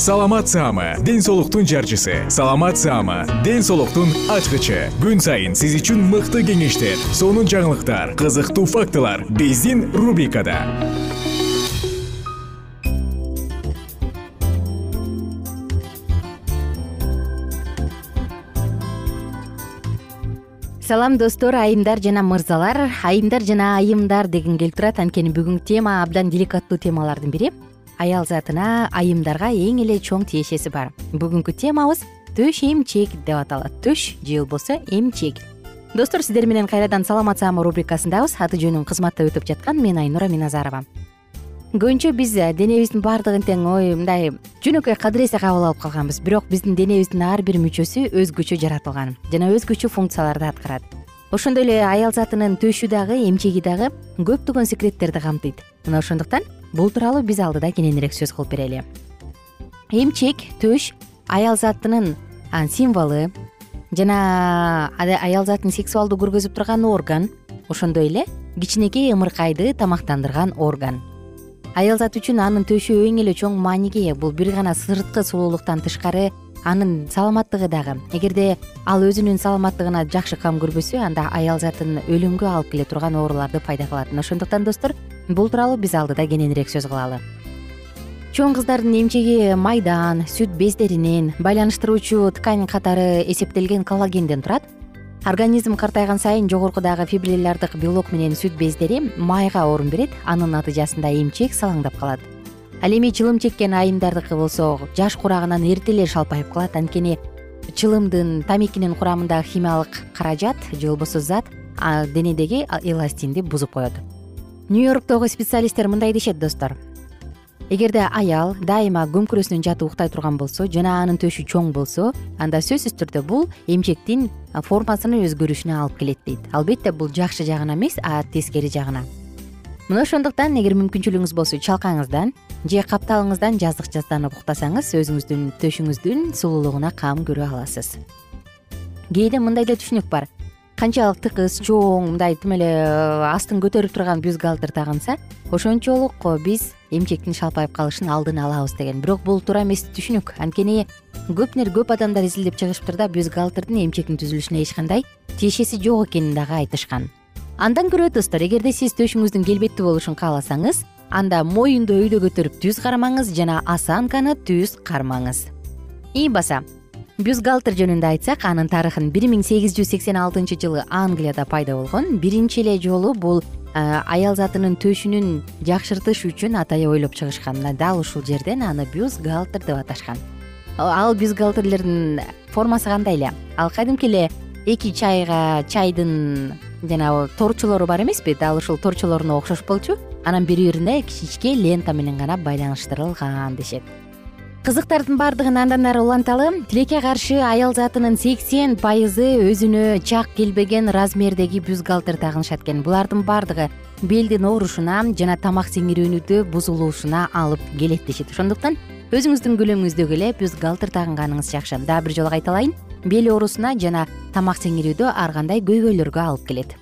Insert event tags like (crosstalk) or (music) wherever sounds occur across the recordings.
саламат саама ден соолуктун жарчысы. Саламат саама ден соолуктун ачкычы. Күн сайын сиз үчүн мыкты кеңештер сонун жаңылыктар кызыктуу фактылар биздин рубрикада. Салам достор айымдар жана мырзалар. Айымдар жана айымдар дегим келип турат. Анткени бүгүнкү тема абдан деликаттуу темалардын бири аял затына айымдарга эң эле чоң тиешеси бар. Бүгүнкү темабыз төш эмчек деп аталат. Төш же болбосо эмчек достор сиздер менен кайрадан саламат саама рубрикасындабыз. Аты жөнүм кызматта өтүп жаткан мен айнура миназарова. Көбүнчө биз денебиздин баардыгын тең ой мындай жөнөкөй кадыр эсе кабыл алып калганбыз. Бирок биздин денебиздин ар бир мүчөсү өзгөчө жаратылган жана өзгөчө функцияларды аткарат. Ошондой эле аял затынын төшү дагы эмчеги дагы көптөгөн секреттерди камтыйт. Мына ошондуктан бул тууралуу биз алдыда кененирээк сөз кылып берели. Эмчек төш аял затынын символу жана аял затын сексуалдуу көргөзүп турган орган ошондой эле кичинекей ымыркайды тамактандырган орган. Аял зат үчүн анын төшү эң эле чоң мааниге ээ бул бир гана сырткы сулуулуктан тышкары анын саламаттыгы дагы. Эгерде ал өзүнүн саламаттыгына жакшы кам көрбөсө анда аял затын өлүмгө алып келе турган ооруларды пайда кылат. Мына ошондуктан достор бул тууралуу биз алдыда кененирээк сөз кылалы. Чоң кыздардын эмчеги майдан сүт бездеринен байланыштыруучу ткань катары эсептелген коллагенден турат. Организм картайган сайын жогоркудагы фибриллярдык белок менен сүт бездери майга орун берет. Анын натыйжасында эмчек салаңдап калат ал эми чылым чеккен айымдардыкы болсо жаш курагынан эрте эле шалпайып калат. Анткени чылымдын тамекинин курамындагы химиялык каражат же болбосо зат денедеги эластинди бузуп коет. Нью йорктогу специалисттер мындай дешет достор. Эгерде аял дайыма көмкөрөсүнөн жатып уктай турган болсо жана анын төшү чоң болсо анда сөзсүз түрдө бул эмчектин формасынын өзгөрүшүнө алып келет дейт. Албетте бул жакшы жагына эмес а тескери жагына мына ошондуктан эгер мүмкүнчүлүгүңүз болсо чалкаңыздан же капталыңыздан жаздык жазданып уктасаңыз өзүңүздүн төшүңүздүн сулуулугуна кам көрө аласыз. Кээде мындай да түшүнүк бар. Канчалык тыкыз чоң мындай тим эле астын көтөрүп турган бюзгалтер тагынса ошончолук биз эмчектин шалпайып калышын алдын алабыз деген. Бирок бул туура эмес түшүнүк. Анткени көп көп адамдар изилдеп чыгышыптыр да бюзгалтердин эмчектин түзүлүшүнө эч кандай тиешеси жок экенин дагы айтышкан андан көрө достор эгерде сиз төшүңүздүн келбеттүү болушун кааласаңыз анда моюнду өйдө көтөрүп түз кармаңыз жана осанканы түз кармаңыз. И баса бюзгалтер жөнүндө айтсак анын тарыхын бир миң сегиз жүз сексен алтынчы жылы англияда пайда болгон биринчи эле жолу бул аял затынын төшүнүн жакшыртыш үчүн атайын ойлоп чыгышкан мына дал ушул жерден аны бюзгалтер деп аташкан. Ал бюзгалтерлердин формасы кандай эле? Ал кадимки эле эки чайга чайдын жанагы торчолору бар эмеспи? Дал ушул торчолоруна окшош болчу. Анан бири бирине кичичке лента менен гана байланыштырылган дешет. Кызыктардын баардыгын андан ары уланталы тилекке каршы аял затынын сексен пайызы өзүнө чак келбеген размердеги бюзгалтер тагынышат экен булардын баардыгы белдин оорушуна жана тамак сиңирүүнүдө бузулушуна алып келет дешет. Ошондуктан өзүңүздүн көлөмүңүздөгү эле бюзгалтер тагынганыңыз жакшы. Дагы бир жолу кайталайын бел оорусуна жана тамак сиңирүүдө ар кандай көйгөйлөргө алып келет.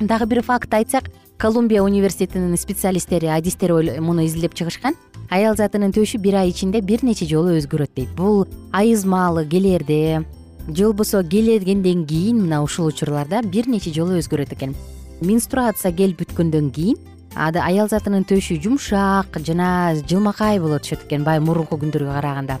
Дагы бир факт айтсак колумбия университетинин специалисттери адистер муну изилдеп чыгышкан. Аял затынын төшү бир ай ичинде бир нече жолу өзгөрөт дейт. Бул айыз маалы келэрде же болбосо келгенден кийин мына ушул учурларда бир нече жолу өзгөрөт экен. Менструация келип бүткөндөн кийин аял затынын төшү жумшак жана жылмакай боло түшөт экен баягы мурунку күндөргө караганда.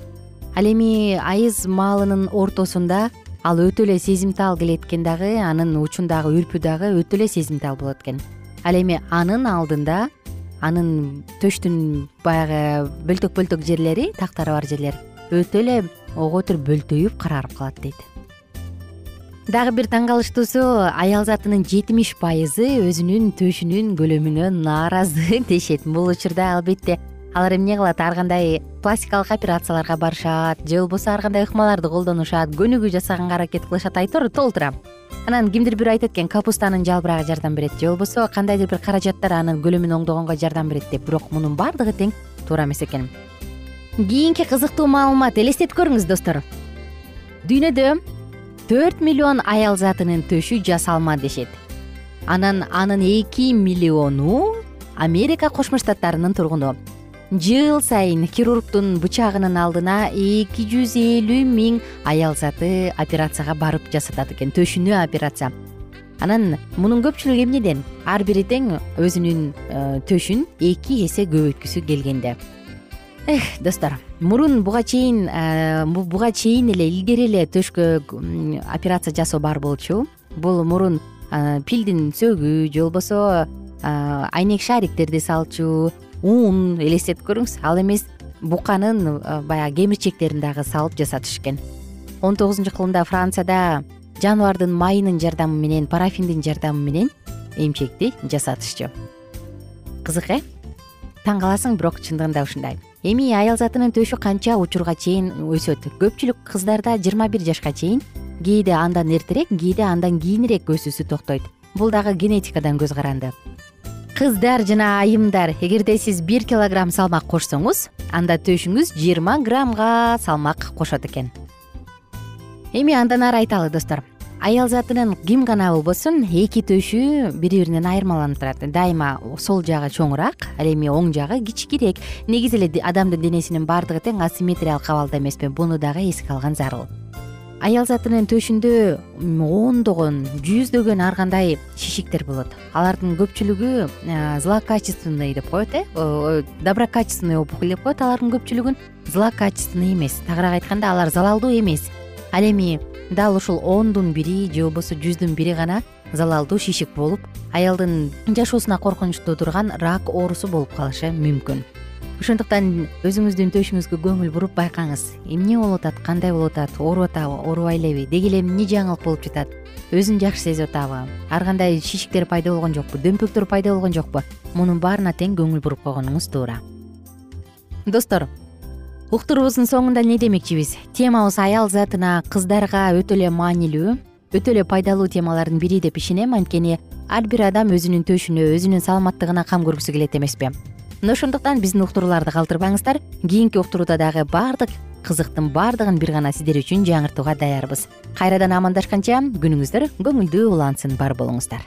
Ал эми айыз маалынын ортосунда ал өтө эле сезимтал келет экен дагы анын учундагы үрпү дагы өтө эле сезимтал болот экен. Ал эми анын алдында анын төштүн баягы бөлтөк бөлтөк жерлери тактары бар жерлер өтө эле ого бетер бөлтөйүп карарып калат дейт дагы бир таң калыштуусу аял затынын жетимиш пайызы өзүнүн төшүнүн көлөмүнө нааразы (laughs) дешет бул учурда албетте. Алар эмне кылат? Ар кандай пластикалык операцияларга барышат же болбосо ар кандай ыкмаларды колдонушат көнүгүү жасаганга аракет кылышат айтор толтура анан кимдир бирөө айтат экен капустанын жалбырагы жардам берет же болбосо кандайдыр бир каражаттар анын көлөмүн оңдогонго жардам берет деп. Бирок мунун баардыгы тең туура эмес экен. Кийинки кызыктуу маалымат элестетип көрүңүз достор. Дүйнөдө төрт миллион аял затынын төшү жасалма дешет. Анан анын эки миллиону америка кошмо штаттарынын тургуну. Жыл сайын хирургдун бычагынын алдына эки жүз элүү миң аял заты операцияга барып жасатат экен төшүнө операция. Анан мунун көпчүлүгү эмнеден? Ар бири тең өзүнүн э, төшүн эки эсе көбөйткүсү келгенде эх достор мурун буга чейин э, буга чейин эле илгери эле төшкө операция жасоо бар болчу. Бул мурун э, пилдин сөөгү же болбосо айнек шариктерди салчу ун элестетип көрүңүз. Ал эмес буканын э, баягы кемирчектерин дагы салып жасатыш экен. Он тогузунчу кылымда францияда жаныбардын майынын жардамы менен парафиндин жардамы менен эмчекти жасатышчу. Кызык э? Таң каласың бирок чындыгында ушундай эми аял затынын төшү канча учурга чейин өсөт? Көпчүлүк кыздарда жыйырма бир жашка чейин. Кээде андан эртерээк кээде андан кийинирээк өсүүсү токтойт. Бул дагы генетикадан көз каранды. Кыздар жана айымдар эгерде сиз бир килограмм салмак кошсоңуз анда төшүңүз жыйырма граммга салмак кошот экен. Эми андан ары айталы достор аял затынын ким гана болбосун эки төшү бири биринен айырмаланып турат. Дайыма сол жагы чоңураак ал эми оң жагы кичикирээк негизи эле адамдын денесинин баардыгы тең асимметриялык абалда эмеспи буну дагы эске алган зарыл. Аял затынын төшүндө ондогон жүздөгөн ар кандай шишиктер болот. Алардын көпчүлүгү э, злокачественный деп коет э? Доброкачественный опухоль деп коет алардын көпчүлүгүн. Злокачественный эмес. Тагыраак айтканда алар залалдуу эмес ал эми дал ушул ондун бири же болбосо жүздүн бири гана залалдуу шишик болуп аялдын жашоосуна коркунуч туудурган рак оорусу болуп калышы мүмкүн. Ошондуктан өзүңүздүн төшүңүзгө көңүл буруп байкаңыз. Эмне болуп атат кандай болуп атат ооруп атабы оорубай элеби деги эле эмне жаңылык болуп жатат? Өзүн жакшы сезип атабы. Ар кандай шишиктер пайда болгон жокпу дөмпөктөр пайда болгон жокпу. Мунун баарына тең көңүл буруп койгонуңуз туура. Достор уктуруубуздун соңунда эмне демекчибиз? Темабыз аял затына кыздарга өтө эле маанилүү өтө эле пайдалуу темалардын бири деп ишенем. Анткени ар бир адам өзүнүн төшүнө өзүнүн саламаттыгына кам көргүсү келет эмеспи. Мына ошондуктан биздин уктурууларды калтырбаңыздар. Кийинки уктурууда дагы баардык кызыктын баардыгын бир гана сиздер үчүн жаңыртууга даярбыз. Кайрадан амандашканча күнүңүздөр көңүлдүү улансын бар болуңуздар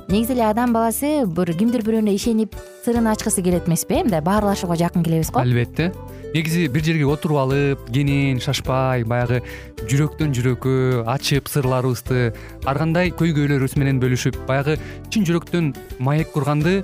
негизи эле адам баласы бир кимдир бирөөнө ишенип сырын ачкысы келет эмеспи э мындай баарлашууга жакын келебиз го. Албетте. Негизи бир жерге отуруп алып кенен шашпай баягы жүрөктөн жүрөккө ачып сырларыбызды ар кандай көйгөйлөрүбүз менен бөлүшүп баягы чын жүрөктөн маек курганды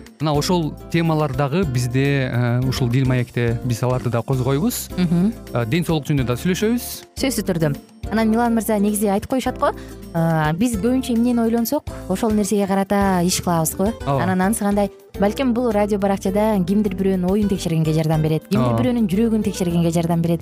мына ошол темалар дагы бизде ушул дил маекте биз аларды да козгойбуз. Ден соолук жөнүндө да сүйлөшөбүз. Сөзсүз түрдө. Анан милан мырза негизи айтып коюшат го? Биз көбүнчө эмнени ойлонсок ошол нерсеге карата иш кылабыз го? Ооба. Анан анысы кандай? Балким бул радио баракчада кимдир бирөөнүн оюн текшергенге жардам берет кимдир бирөөнүн жүрөгүн текшергенге жардам берет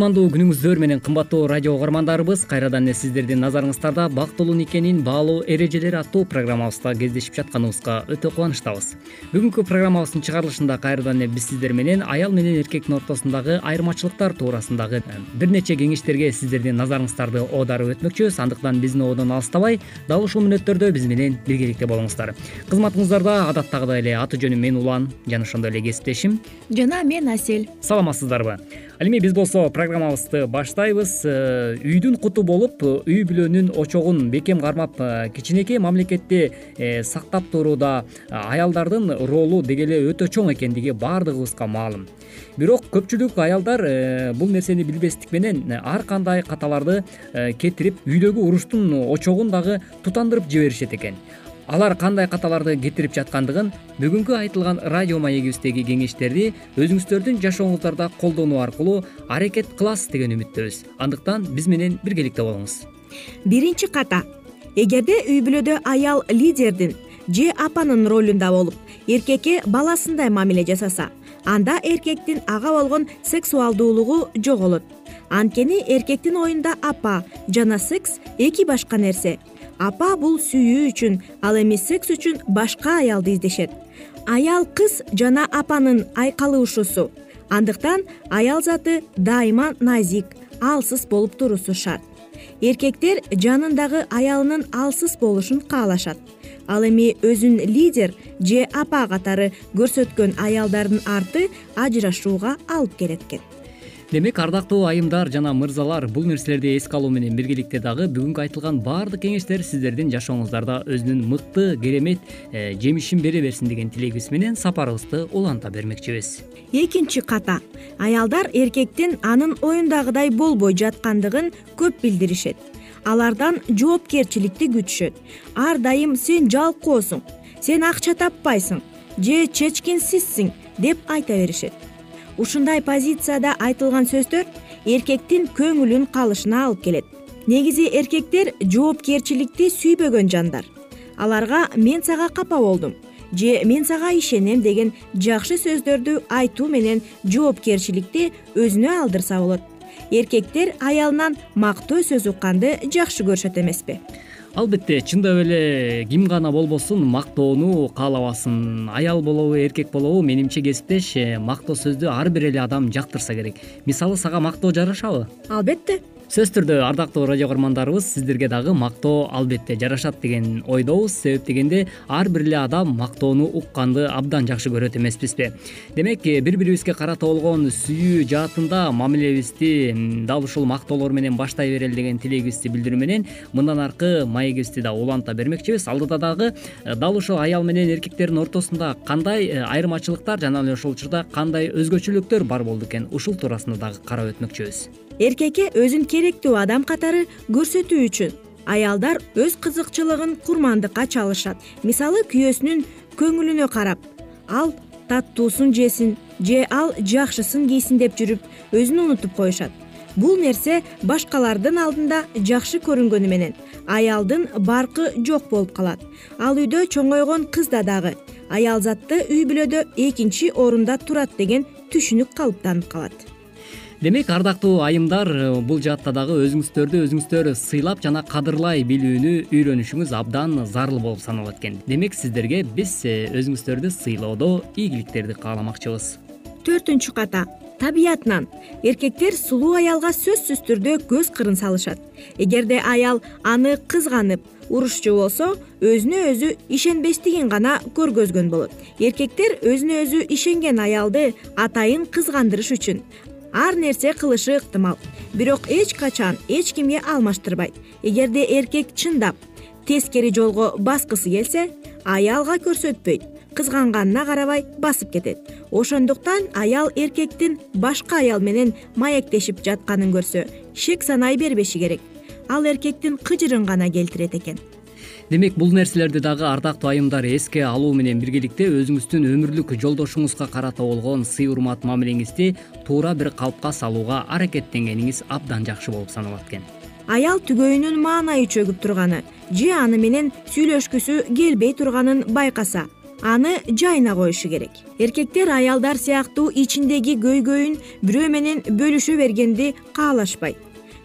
кутмандуу күнүңүздөр менен кымбаттуу радио угармандарыбыз кайрадан эле сиздердин назарыңыздарда бактылуу никенин баалуу эрежелери аттуу программабызда кездешип жатканыбызга өтө кубанычтабыз. Бүгүнкү программабыздын чыгарылышында кайрадан эле биз сиздер менен аял менен эркектин ортосундагы айырмачылыктар туурасындагы бир нече кеңештерге сиздердин назарыңыздарды оодарып өтмөкчүбүз. Андыктан биздин ободон алыстабай дал ушул мүнөттөрдө биз менен биргеликте болуңуздар. Кызматыңыздарда адаттагыдай эле аты жөнүм мен улан жана ошондой эле кесиптешим. Жана мен асель. Саламатсыздарбы ал эми биз болсо программабызды баштайбыз. Э, үйдүн куту болуп үй бүлөнүн очогун бекем кармап э, кичинекей мамлекетти э, сактап турууда аялдардын ролу деги эле өтө чоң экендиги баардыгыбызга маалым. Бирок көпчүлүк аялдар бул нерсени билбестик менен ар кандай каталарды кетирип үйдөгү уруштун очогун дагы тутандырып жиберишет экен алар кандай каталарды кетирип жаткандыгын бүгүнкү айтылган радио маегибиздеги кеңештерди өзүңүздөрдүн жашооңуздарда колдонуу аркылуу аракет кыласыз деген үмүттөбүз андыктан биз менен биргеликте болуңуз. Биринчи ката. Эгерде үй бүлөдө аял лидердин же апанын ролунда болуп эркекке баласындай мамиле жасаса анда эркектин ага болгон сексуалдуулугу жоголот анткени эркектин оюнда апа жана секс эки башка нерсе апа бул сүйүү үчүн ал эми секс үчүн башка аялды издешет. Аял кыз жана апанын айкалышуусу андыктан аял заты дайыма назик алсыз болуп туруусу шарт эркектер жанындагы аялынын алсыз болушун каалашат. Ал эми өзүн лидер же апа катары көрсөткөн аялдардын арты ажырашууга алып келет экен демек ардактуу айымдар жана мырзалар бул нерселерди эске алуу менен биргеликте дагы бүгүнкү айтылган баардык кеңештер сиздердин жашооңуздарда өзүнүн мыкты керемет э, жемишин бере берсин деген тилегибиз менен сапарыбызды уланта бермекчибиз. Экинчи ката. Аялдар эркектин анын оюндагыдай болбой жаткандыгын көп билдиришет. Алардан жоопкерчиликти күтүшөт. Ар дайым сен жалкоосуң сен акча таппайсың же чечкинсизсиң деп айта беришет ушундай позицияда айтылган сөздөр эркектин көңүлүн калышына алып келет. Негизи эркектер жоопкерчиликти сүйбөгөн жандар. Аларга мен сага капа болдум же мен сага ишенем деген жакшы сөздөрдү айтуу менен жоопкерчиликти өзүнө алдырса болот. Эркектер аялынан мактоо сөз укканды жакшы көрүшөт эмеспи албетте чындап эле ким гана болбосун мактоону каалабасын. Аял болобу эркек болобу менимче кесиптеш э, мактоо сөздү ар бир эле адам жактырса керек. Мисалы сага мактоо жарашабы? Албетте сөзсүз түрдө ардактуу радио каармандарыбыз сиздерге дагы мактоо албетте жарашат деген ойдобуз. Себеп дегенде ар бир эле адам мактоону укканды абдан жакшы көрөт эмеспизби. Демек бири бирибизге карата болгон сүйүү жаатында мамилебизди дал ушул мактоолор менен баштай берели деген тилегибизди билдирүү менен мындан аркы маегибизди да уланта бермекчибиз. Алдыда дагы э, дал ушул аял менен эркектердин ортосунда кандай э, айырмачылыктар жана эле ошол учурда кандай өзгөчөлүктөр бар болду экен ушул туурасында дагы карап өтмөкчүбүз эркекке өзүн керектүү адам катары көрсөтүү үчүн. Аялдар өз кызыкчылыгын курмандыкка чалышат. Мисалы күйөөсүнүн көңүлүнө карап ал таттуусун жесин же ал жакшысын кийсин деп жүрүп өзүн унутуп коюшат. Бул нерсе башкалардын алдында жакшы көрүнгөнү менен. Аялдын баркы жок болуп калат. Ал үйдө чоңойгон кызда дагы. Аял затты үй бүлөдө экинчи орунда турат деген түшүнүк калыптанып калат демек ардактуу айымдар э, бул жаатта дагы өзүңүздөрдү өзүңүздөр сыйлап жана кадырлай билүүнү үйрөнүшүңүз абдан зарыл болуп саналат экен демек сиздерге биз э, өзүңүздөрдү сыйлоодо ийгиликтерди кааламакчыбыз. Төртүнчү ката табиятынан эркектер сулуу аялга сөзсүз түрдө көз кырын салышат. Эгерде аял аны кызганып урушчу болсо өзүнө өзү ишенбестигин гана көргөзгөн болот. Эркектер өзүнө өзү ишенген аялды атайын кызгандырыш үчүн ар нерсе кылышы ыктымал. Бирок эч качан эч кимге алмаштырбайт. Эгерде эркек чындап тескери жолго баскысы келсе аялга көрсөтпөйт. Кызганганына карабай басып кетет. Ошондуктан аял эркектин башка аял менен маектешип жатканын көрсө шек санай бербеши керек. Ал эркектин кыжырын гана келтирет экен демек бул нерселерди дагы ардактуу айымдар эске алуу менен биргеликте өзүңүздүн өмүрлүк жолдошуңузга карата болгон сый урмат мамилеңизди туура бир калыпка салууга аракеттенгениңиз абдан жакшы болуп саналат экен. Аял түгөйүнүн маанайы чөгүп турганы же аны менен сүйлөшкүсү келбей турганын байкаса аны жайына коюшу керек. Эркектер аялдар сыяктуу ичиндеги көйгөйүн бирөө менен бөлүшө бергенди каалашпайт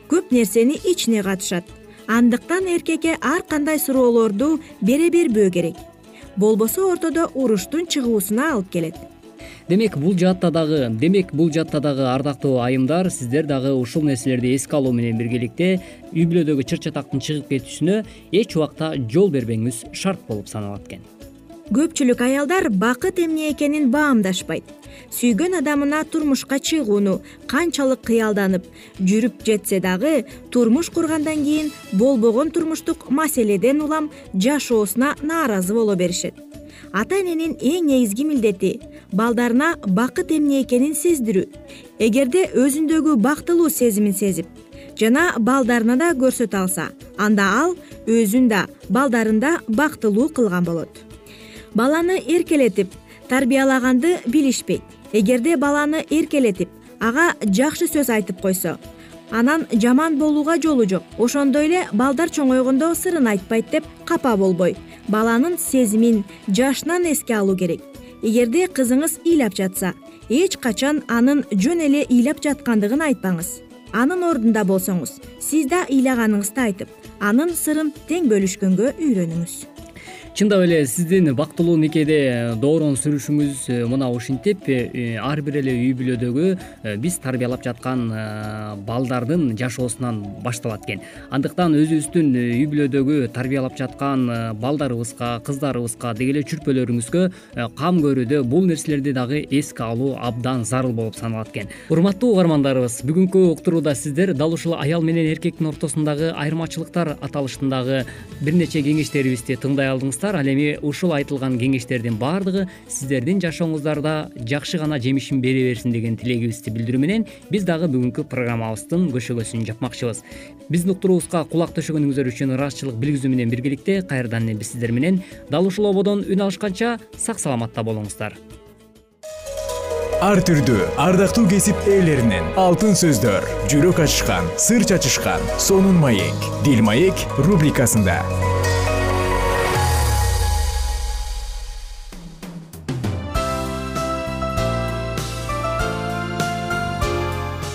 көп нерсени ичине катышат андыктан эркекке ар кандай суроолорду бере бербөө керек. Болбосо ортодо уруштун чыгуусуна алып келет. Демек бул жаатта дагы демек бул жаатта дагы ардактуу айымдар сиздер дагы ушул нерселерди эске алуу менен биргеликте үй бүлөдөгү чыр чатактын чыгып кетүүсүнө эч убакта жол бербөөңүз шарт болуп саналат экен көпчүлүк аялдар бакыт эмне экенин баамдашпайт. Сүйгөн адамына турмушка чыгууну канчалык кыялданып жүрүп жетсе дагы турмуш кургандан кийин болбогон турмуштук маселеден улам жашоосуна нааразы боло беришет. Ата эненин эң негизги милдети балдарына бакыт эмне экенин сездирүү. Эгерде өзүндөгү бактылуу сезимин сезип жана балдарына да көрсөтө алса анда ал өзүн да балдарын да бактылуу кылган болот баланы эркелетип тарбиялаганды билишпейт. Эгерде баланы эркелетип ага жакшы сөз айтып койсо анан жаман болууга жолу жок. Ошондой эле балдар чоңойгондо сырын айтпайт деп капа болбой. Баланын сезимин жашынан эске алуу керек. Эгерде кызыңыз ыйлап жатса эч качан анын жөн эле ыйлап жаткандыгын айтпаңыз. Анын ордунда болсоңуз сиз да ыйлаганыңызды айтып анын сырын тең бөлүшкөнгө үйрөнүңүз чындап эле сиздин бактылуу никеде доорон сүрүшүңүз э, мына ушинтип э, ар бир эле үй бүлөдөгү э, биз тарбиялап жаткан балдардын жашоосунан башталат экен. Андыктан өзүбүздүн үй бүлөдөгү тарбиялап жаткан балдарыбызга кыздарыбызга деги эле чүрпөлөрүңүзгө кам көрүүдө бул нерселерди дагы эске алуу абдан зарыл болуп саналат экен. Урматтуу угармандарыбыз бүгүнкү уктурууда сиздер дал ушул аял менен эркектин ортосундагы айырмачылыктар аталышындагы бир нече кеңештерибизди тыңдай алдыңыздар ал эми ушул айтылган кеңештердин баардыгы сиздердин жашооңуздарда жакшы гана жемишин бере берсин деген тилегибизди билдирүү менен биз дагы бүгүнкү программабыздын көшөгөсүн жапмакчыбыз. Биздин уктуруубузга кулак төшөгөнүңүздөр үчүн ыраазычылык билгизүү менен биргеликте кайрадан эле биз сиздер менен дал ушул ободон үн алышканча сак саламатта болуңуздар. Ар түрдүү ардактуу кесип ээлеринен алтын сөздөр жүрөк ачышкан сыр чачышкан сонун маек дил маек рубрикасында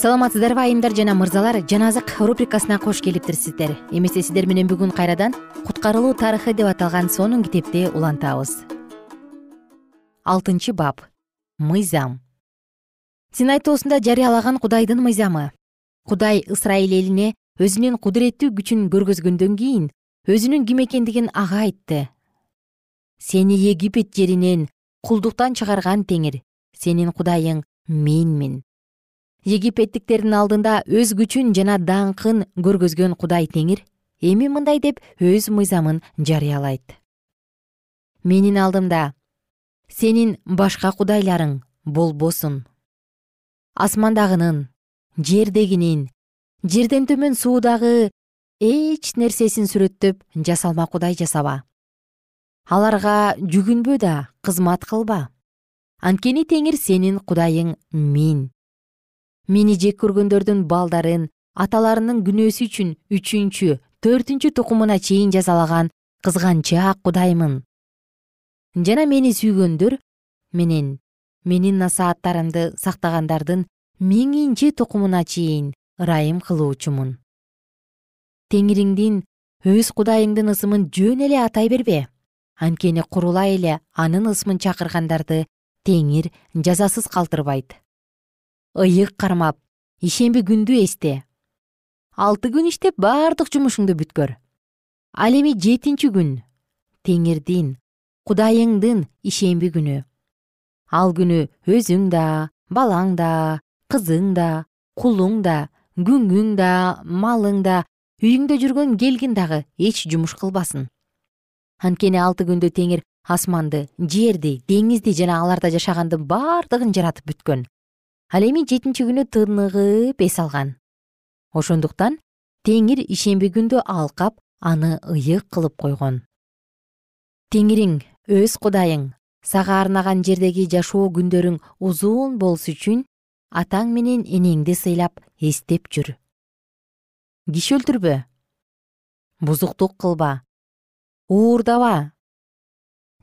саламатсыздарбы айымдар жана мырзалар. Жан азык рубрикасына кош келиптирсиздер эмесе сиздер менен бүгүн кайрадан куткарылуу тарыхы деп аталган сонун китепти улантабыз. Алтынчы бап. Мыйзам. Синай тоосунда жарыялаган кудайдын мыйзамы. Кудай ысрайыл элине өзүнүн кудуреттүү күчүн көргөзгөндөн кийин өзүнүн ким экендигин ага айтты. Сени египет жеринен кулдуктан чыгарган теңир сенин кудайың менмин египеттиктердин алдында өз күчүн жана даңкын көргөзгөн кудай теңир эми мындай деп өз мыйзамын жарыялайт. Менин алдымда сенин башка кудайларың болбосун. Асмандагынын жердегинин жерден төмөн суудагы эч нерсесин сүрөттөп жасалма кудай жасаба. Аларга жүгүнбө да кызмат кылба. Анткени теңир сенин кудайың мен мени жек көргөндөрдүн балдарын аталарынын күнөөсү үчүн үчүнчү төртүнчү тукумуна чейин жазалаган кызганчаак кудаймын. Жана мени сүйгөндөр менен менин насааттарымды сактагандардын миңинчи тукумуна чейин ырайым кылуучумун. Теңириңдин өз кудайыңдын ысымын жөн эле атай бербе. Анткени курулай эле анын ысымын чакыргандарды теңир жазасыз калтырбайт ыйык кармап ишемби күндү эсте. Алты күн иштеп бардык жумушуңду бүткөр. Ал эми жетинчи күн теңирдин кудайыңдын ишемби күнү. Ал күнү өзүң да балаң да кызың да кулуң да күңүң да малың да үйүңдө жүргөн келгин дагы эч жумуш кылбасын. Анткени алты күндө теңир асманды жерди деңизди жана аларда жашагандын бардыгын жаратып бүткөн ал эми жетинчи күнү тыныгып эс алган. Ошондуктан теңир ишемби күндү алкап аны ыйык кылып койгон. Теңириң өз кудайың сага арнаган жердеги жашоо күндөрүң узун болуш үчүн атаң менен энеңди сыйлап эстеп жүр. Киши өлтүрбө. Бузуктук кылба. Уурдаба.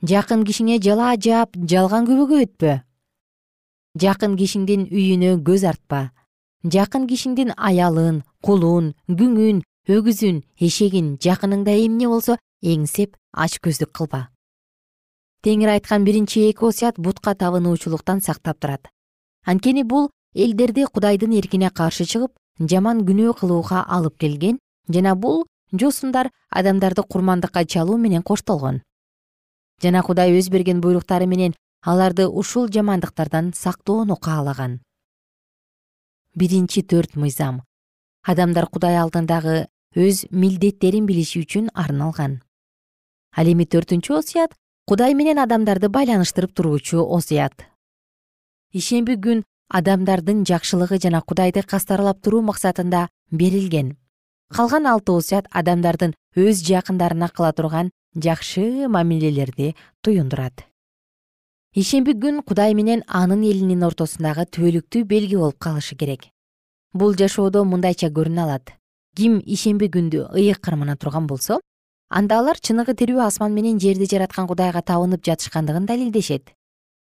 Жакын кишиңе жалаа жаап жалган күбөгө өтпө жакын кишиңдин үйүнө көз артпа. Жакын кишиңдин аялын кулун күңүн өгүзүн эшегин жакыныңда эмне болсо эңсеп ач көздүк кылба теңир айткан биринчи эки осуят бутка табынуучулуктан сактап турат. Анткени бул элдерди кудайдын эркине каршы чыгып жаман күнөө кылууга алып келген жана бул жосундар адамдарды курмандыкка чалуу менен коштолгон. Жана кудай өз берген буйруктары менен аларды ушул жамандыктардан сактоону каалаган. Биринчи төрт мыйзам. Адамдар кудай алдындагы өз милдеттерин билиши үчүн арналган. Ал эми төртүнчү осуят кудай менен адамдарды байланыштырып туруучу осуят. Ишемби күн адамдардын жакшылыгы жана кудайды кастарлап туруу максатында берилген. Калган алты осуят адамдардын өз жакындарына кыла турган жакшы мамилелерди туюндурат ишемби күн кудай менен анын элинин ортосундагы түбөлүктүү белги болуп калышы керек. Бул жашоодо мындайча көрүнө алат. Ким ишемби күндү ыйык кармана турган болсо анда алар чыныгы тирүү асман менен жерди жараткан кудайга табынып жатышкандыгын далилдешет.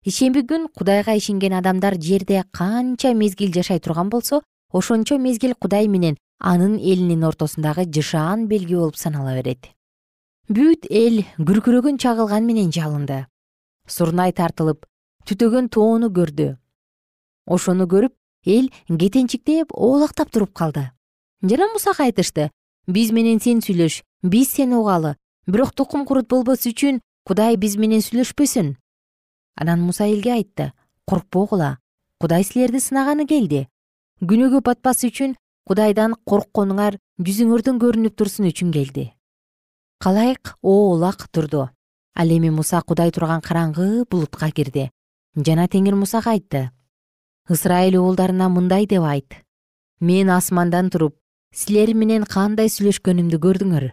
Ишемби күн кудайга ишенген адамдар жерде канча мезгил жашай турган болсо ошончо мезгил кудай менен анын элинин ортосундагы жышаан белги болуп санала берет. Бүт эл күркүрөгөн чагылган менен жалынды сурнай тартылып түтөгөн тоону көрдү. Ошону көрүп эл кетенчиктеп оолактап туруп калды. Жана мусага айтышты. Биз менен сен сүйлөш. Биз сени угалы. Бирок тукум курут болбос үчүн кудай биз менен сүйлөшпөсүн анан муса элге айтты. Коркпогула кудай силерди сынаганы келди. Күнөөгө батпас үчүн кудайдан коркконуңар жүзүңөрдөн көрүнүп турсун үчүн келди калайык оолак турду ал эми муса кудай турган караңгы булутка кирди. Жана теңир мусага айтты. Ысрайыл уулдарына мындай деп айт. Мен асмандан туруп силер менен кандай сүйлөшкөнүмдү көрдүңөр.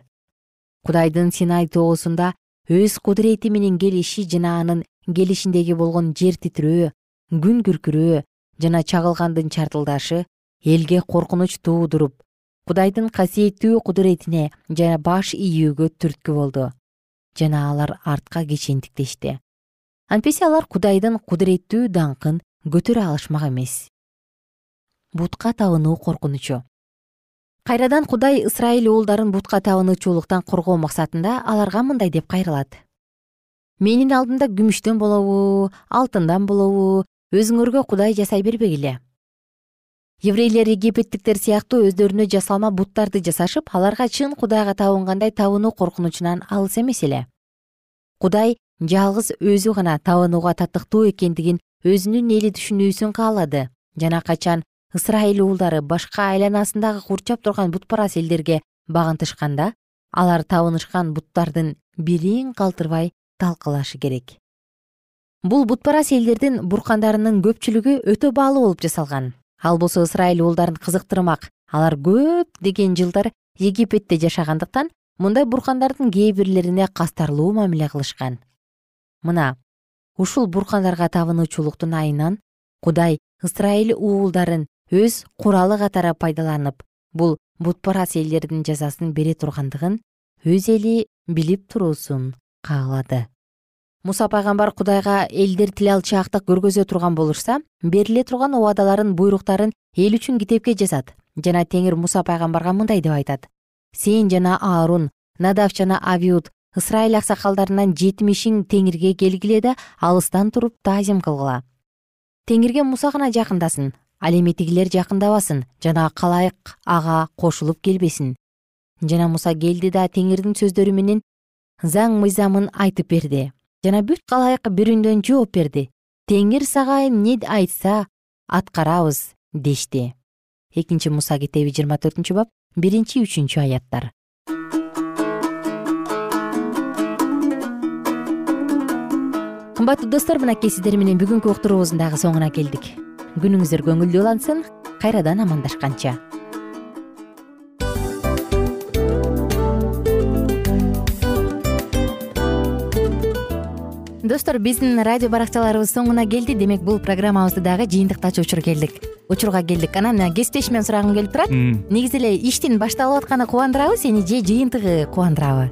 Кудайдын синай тоосунда өз кудурети менен келиши жана анын келишиндеги болгон жер титирөө күн күркүрөө жана чагылгандын чартылдашы элге коркунуч туудуруп кудайдын касиеттүү кудуретине жана баш ийүүгө түрткү болду жана алар артка кечендиктешти антпесе алар кудайдын кудуреттүү даңкын көтөрө алышмак эмес. Бутка табынуу коркунучу. Кайрадан кудай ысрайыл уулдарын бутка табынуучулуктан коргоо максатында аларга мындай деп кайрылат. Менин алдымда күмүштөн болобу алтындан болобу өзүңөргө кудай жасай бербегиле еврейлер египеттиктер сыяктуу өздөрүнө жасалма буттарды жасашып аларга чын кудайга табынгандай табынуу коркунучунан алыс эмес эле. Кудай жалгыз өзү гана табынууга татыктуу экендигин өзүнүн эли түшүнүүсүн каалады. Жана качан ысрайыл уулдары башка айланасындагы курчап турган бутпарас элдерге багынтышканда алар табынышкан буттардын бирин калтырбай талкалашы керек. Бул бутпарас элдердин буркандарынын көпчүлүгү өтө баалуу болуп жасалган ал болсо ысрайыл уулдарын кызыктырмак. Алар көп деген жылдар египетте жашагандыктан мындай буркандардын кээ бирлерине кастарлуу мамиле кылышкан. Мына ушул буркандарга табынуучулуктун айынан кудай ысрайыл уулдарын өз куралы катары пайдаланып бул бутпарас элдердин жазасын бере тургандыгын өз эли билип туруусун каалады муса пайгамбар кудайга элдер тил алчаактык көргөзө турган болушса бериле турган убадаларын буйруктарын эл үчүн китепке жазат жана теңир муса пайгамбарга мындай деп айтат. Сен жана аарун надав жана авиуд ысрайыл аксакалдарынан жетимишиң теңирге келгиле да алыстан туруп таазим кылгыла. Теңирге муса гана жакындасын ал эми тигилер жакындабасын жана калайык ага кошулуп келбесин. Жана муса келди да теңирдин сөздөрү менен заң мыйзамын айтып берди жана бүт калайык бир үндөн жооп берди. Теңир сага эмне айтса аткарабыз дешти. Экинчи муса китеби жыйырма төртүнчү бап биринчи үчүнчү аяттар. Кымбаттуу достор мынакей сиздер менен бүгүнкү уктуруубуздун дагы соңуна келдик. Күнүңүздөр көңүлдүү улансын кайрадан амандашканча достор биздин радио баракчаларыбыз соңуна келди. Демек бул программабызды дагы жыйынтыктачу учур келдик. Учурга келдик. Анан кесиптешимден сурагым келип турат. Негизи эле иштин башталып атканы кубандырабы сени же жыйынтыгы кубандырабы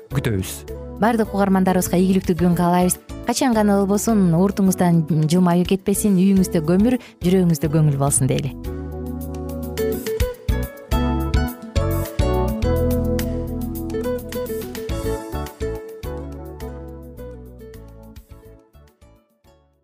күтөбүз. Баардык угармандарыбызга ийгиликтүү күн каалайбыз. Качан гана болбосун уртуңуздан жылмаюу кетпесин үйүңүздө көмүр жүрөгүңүздө көңүл болсун дейли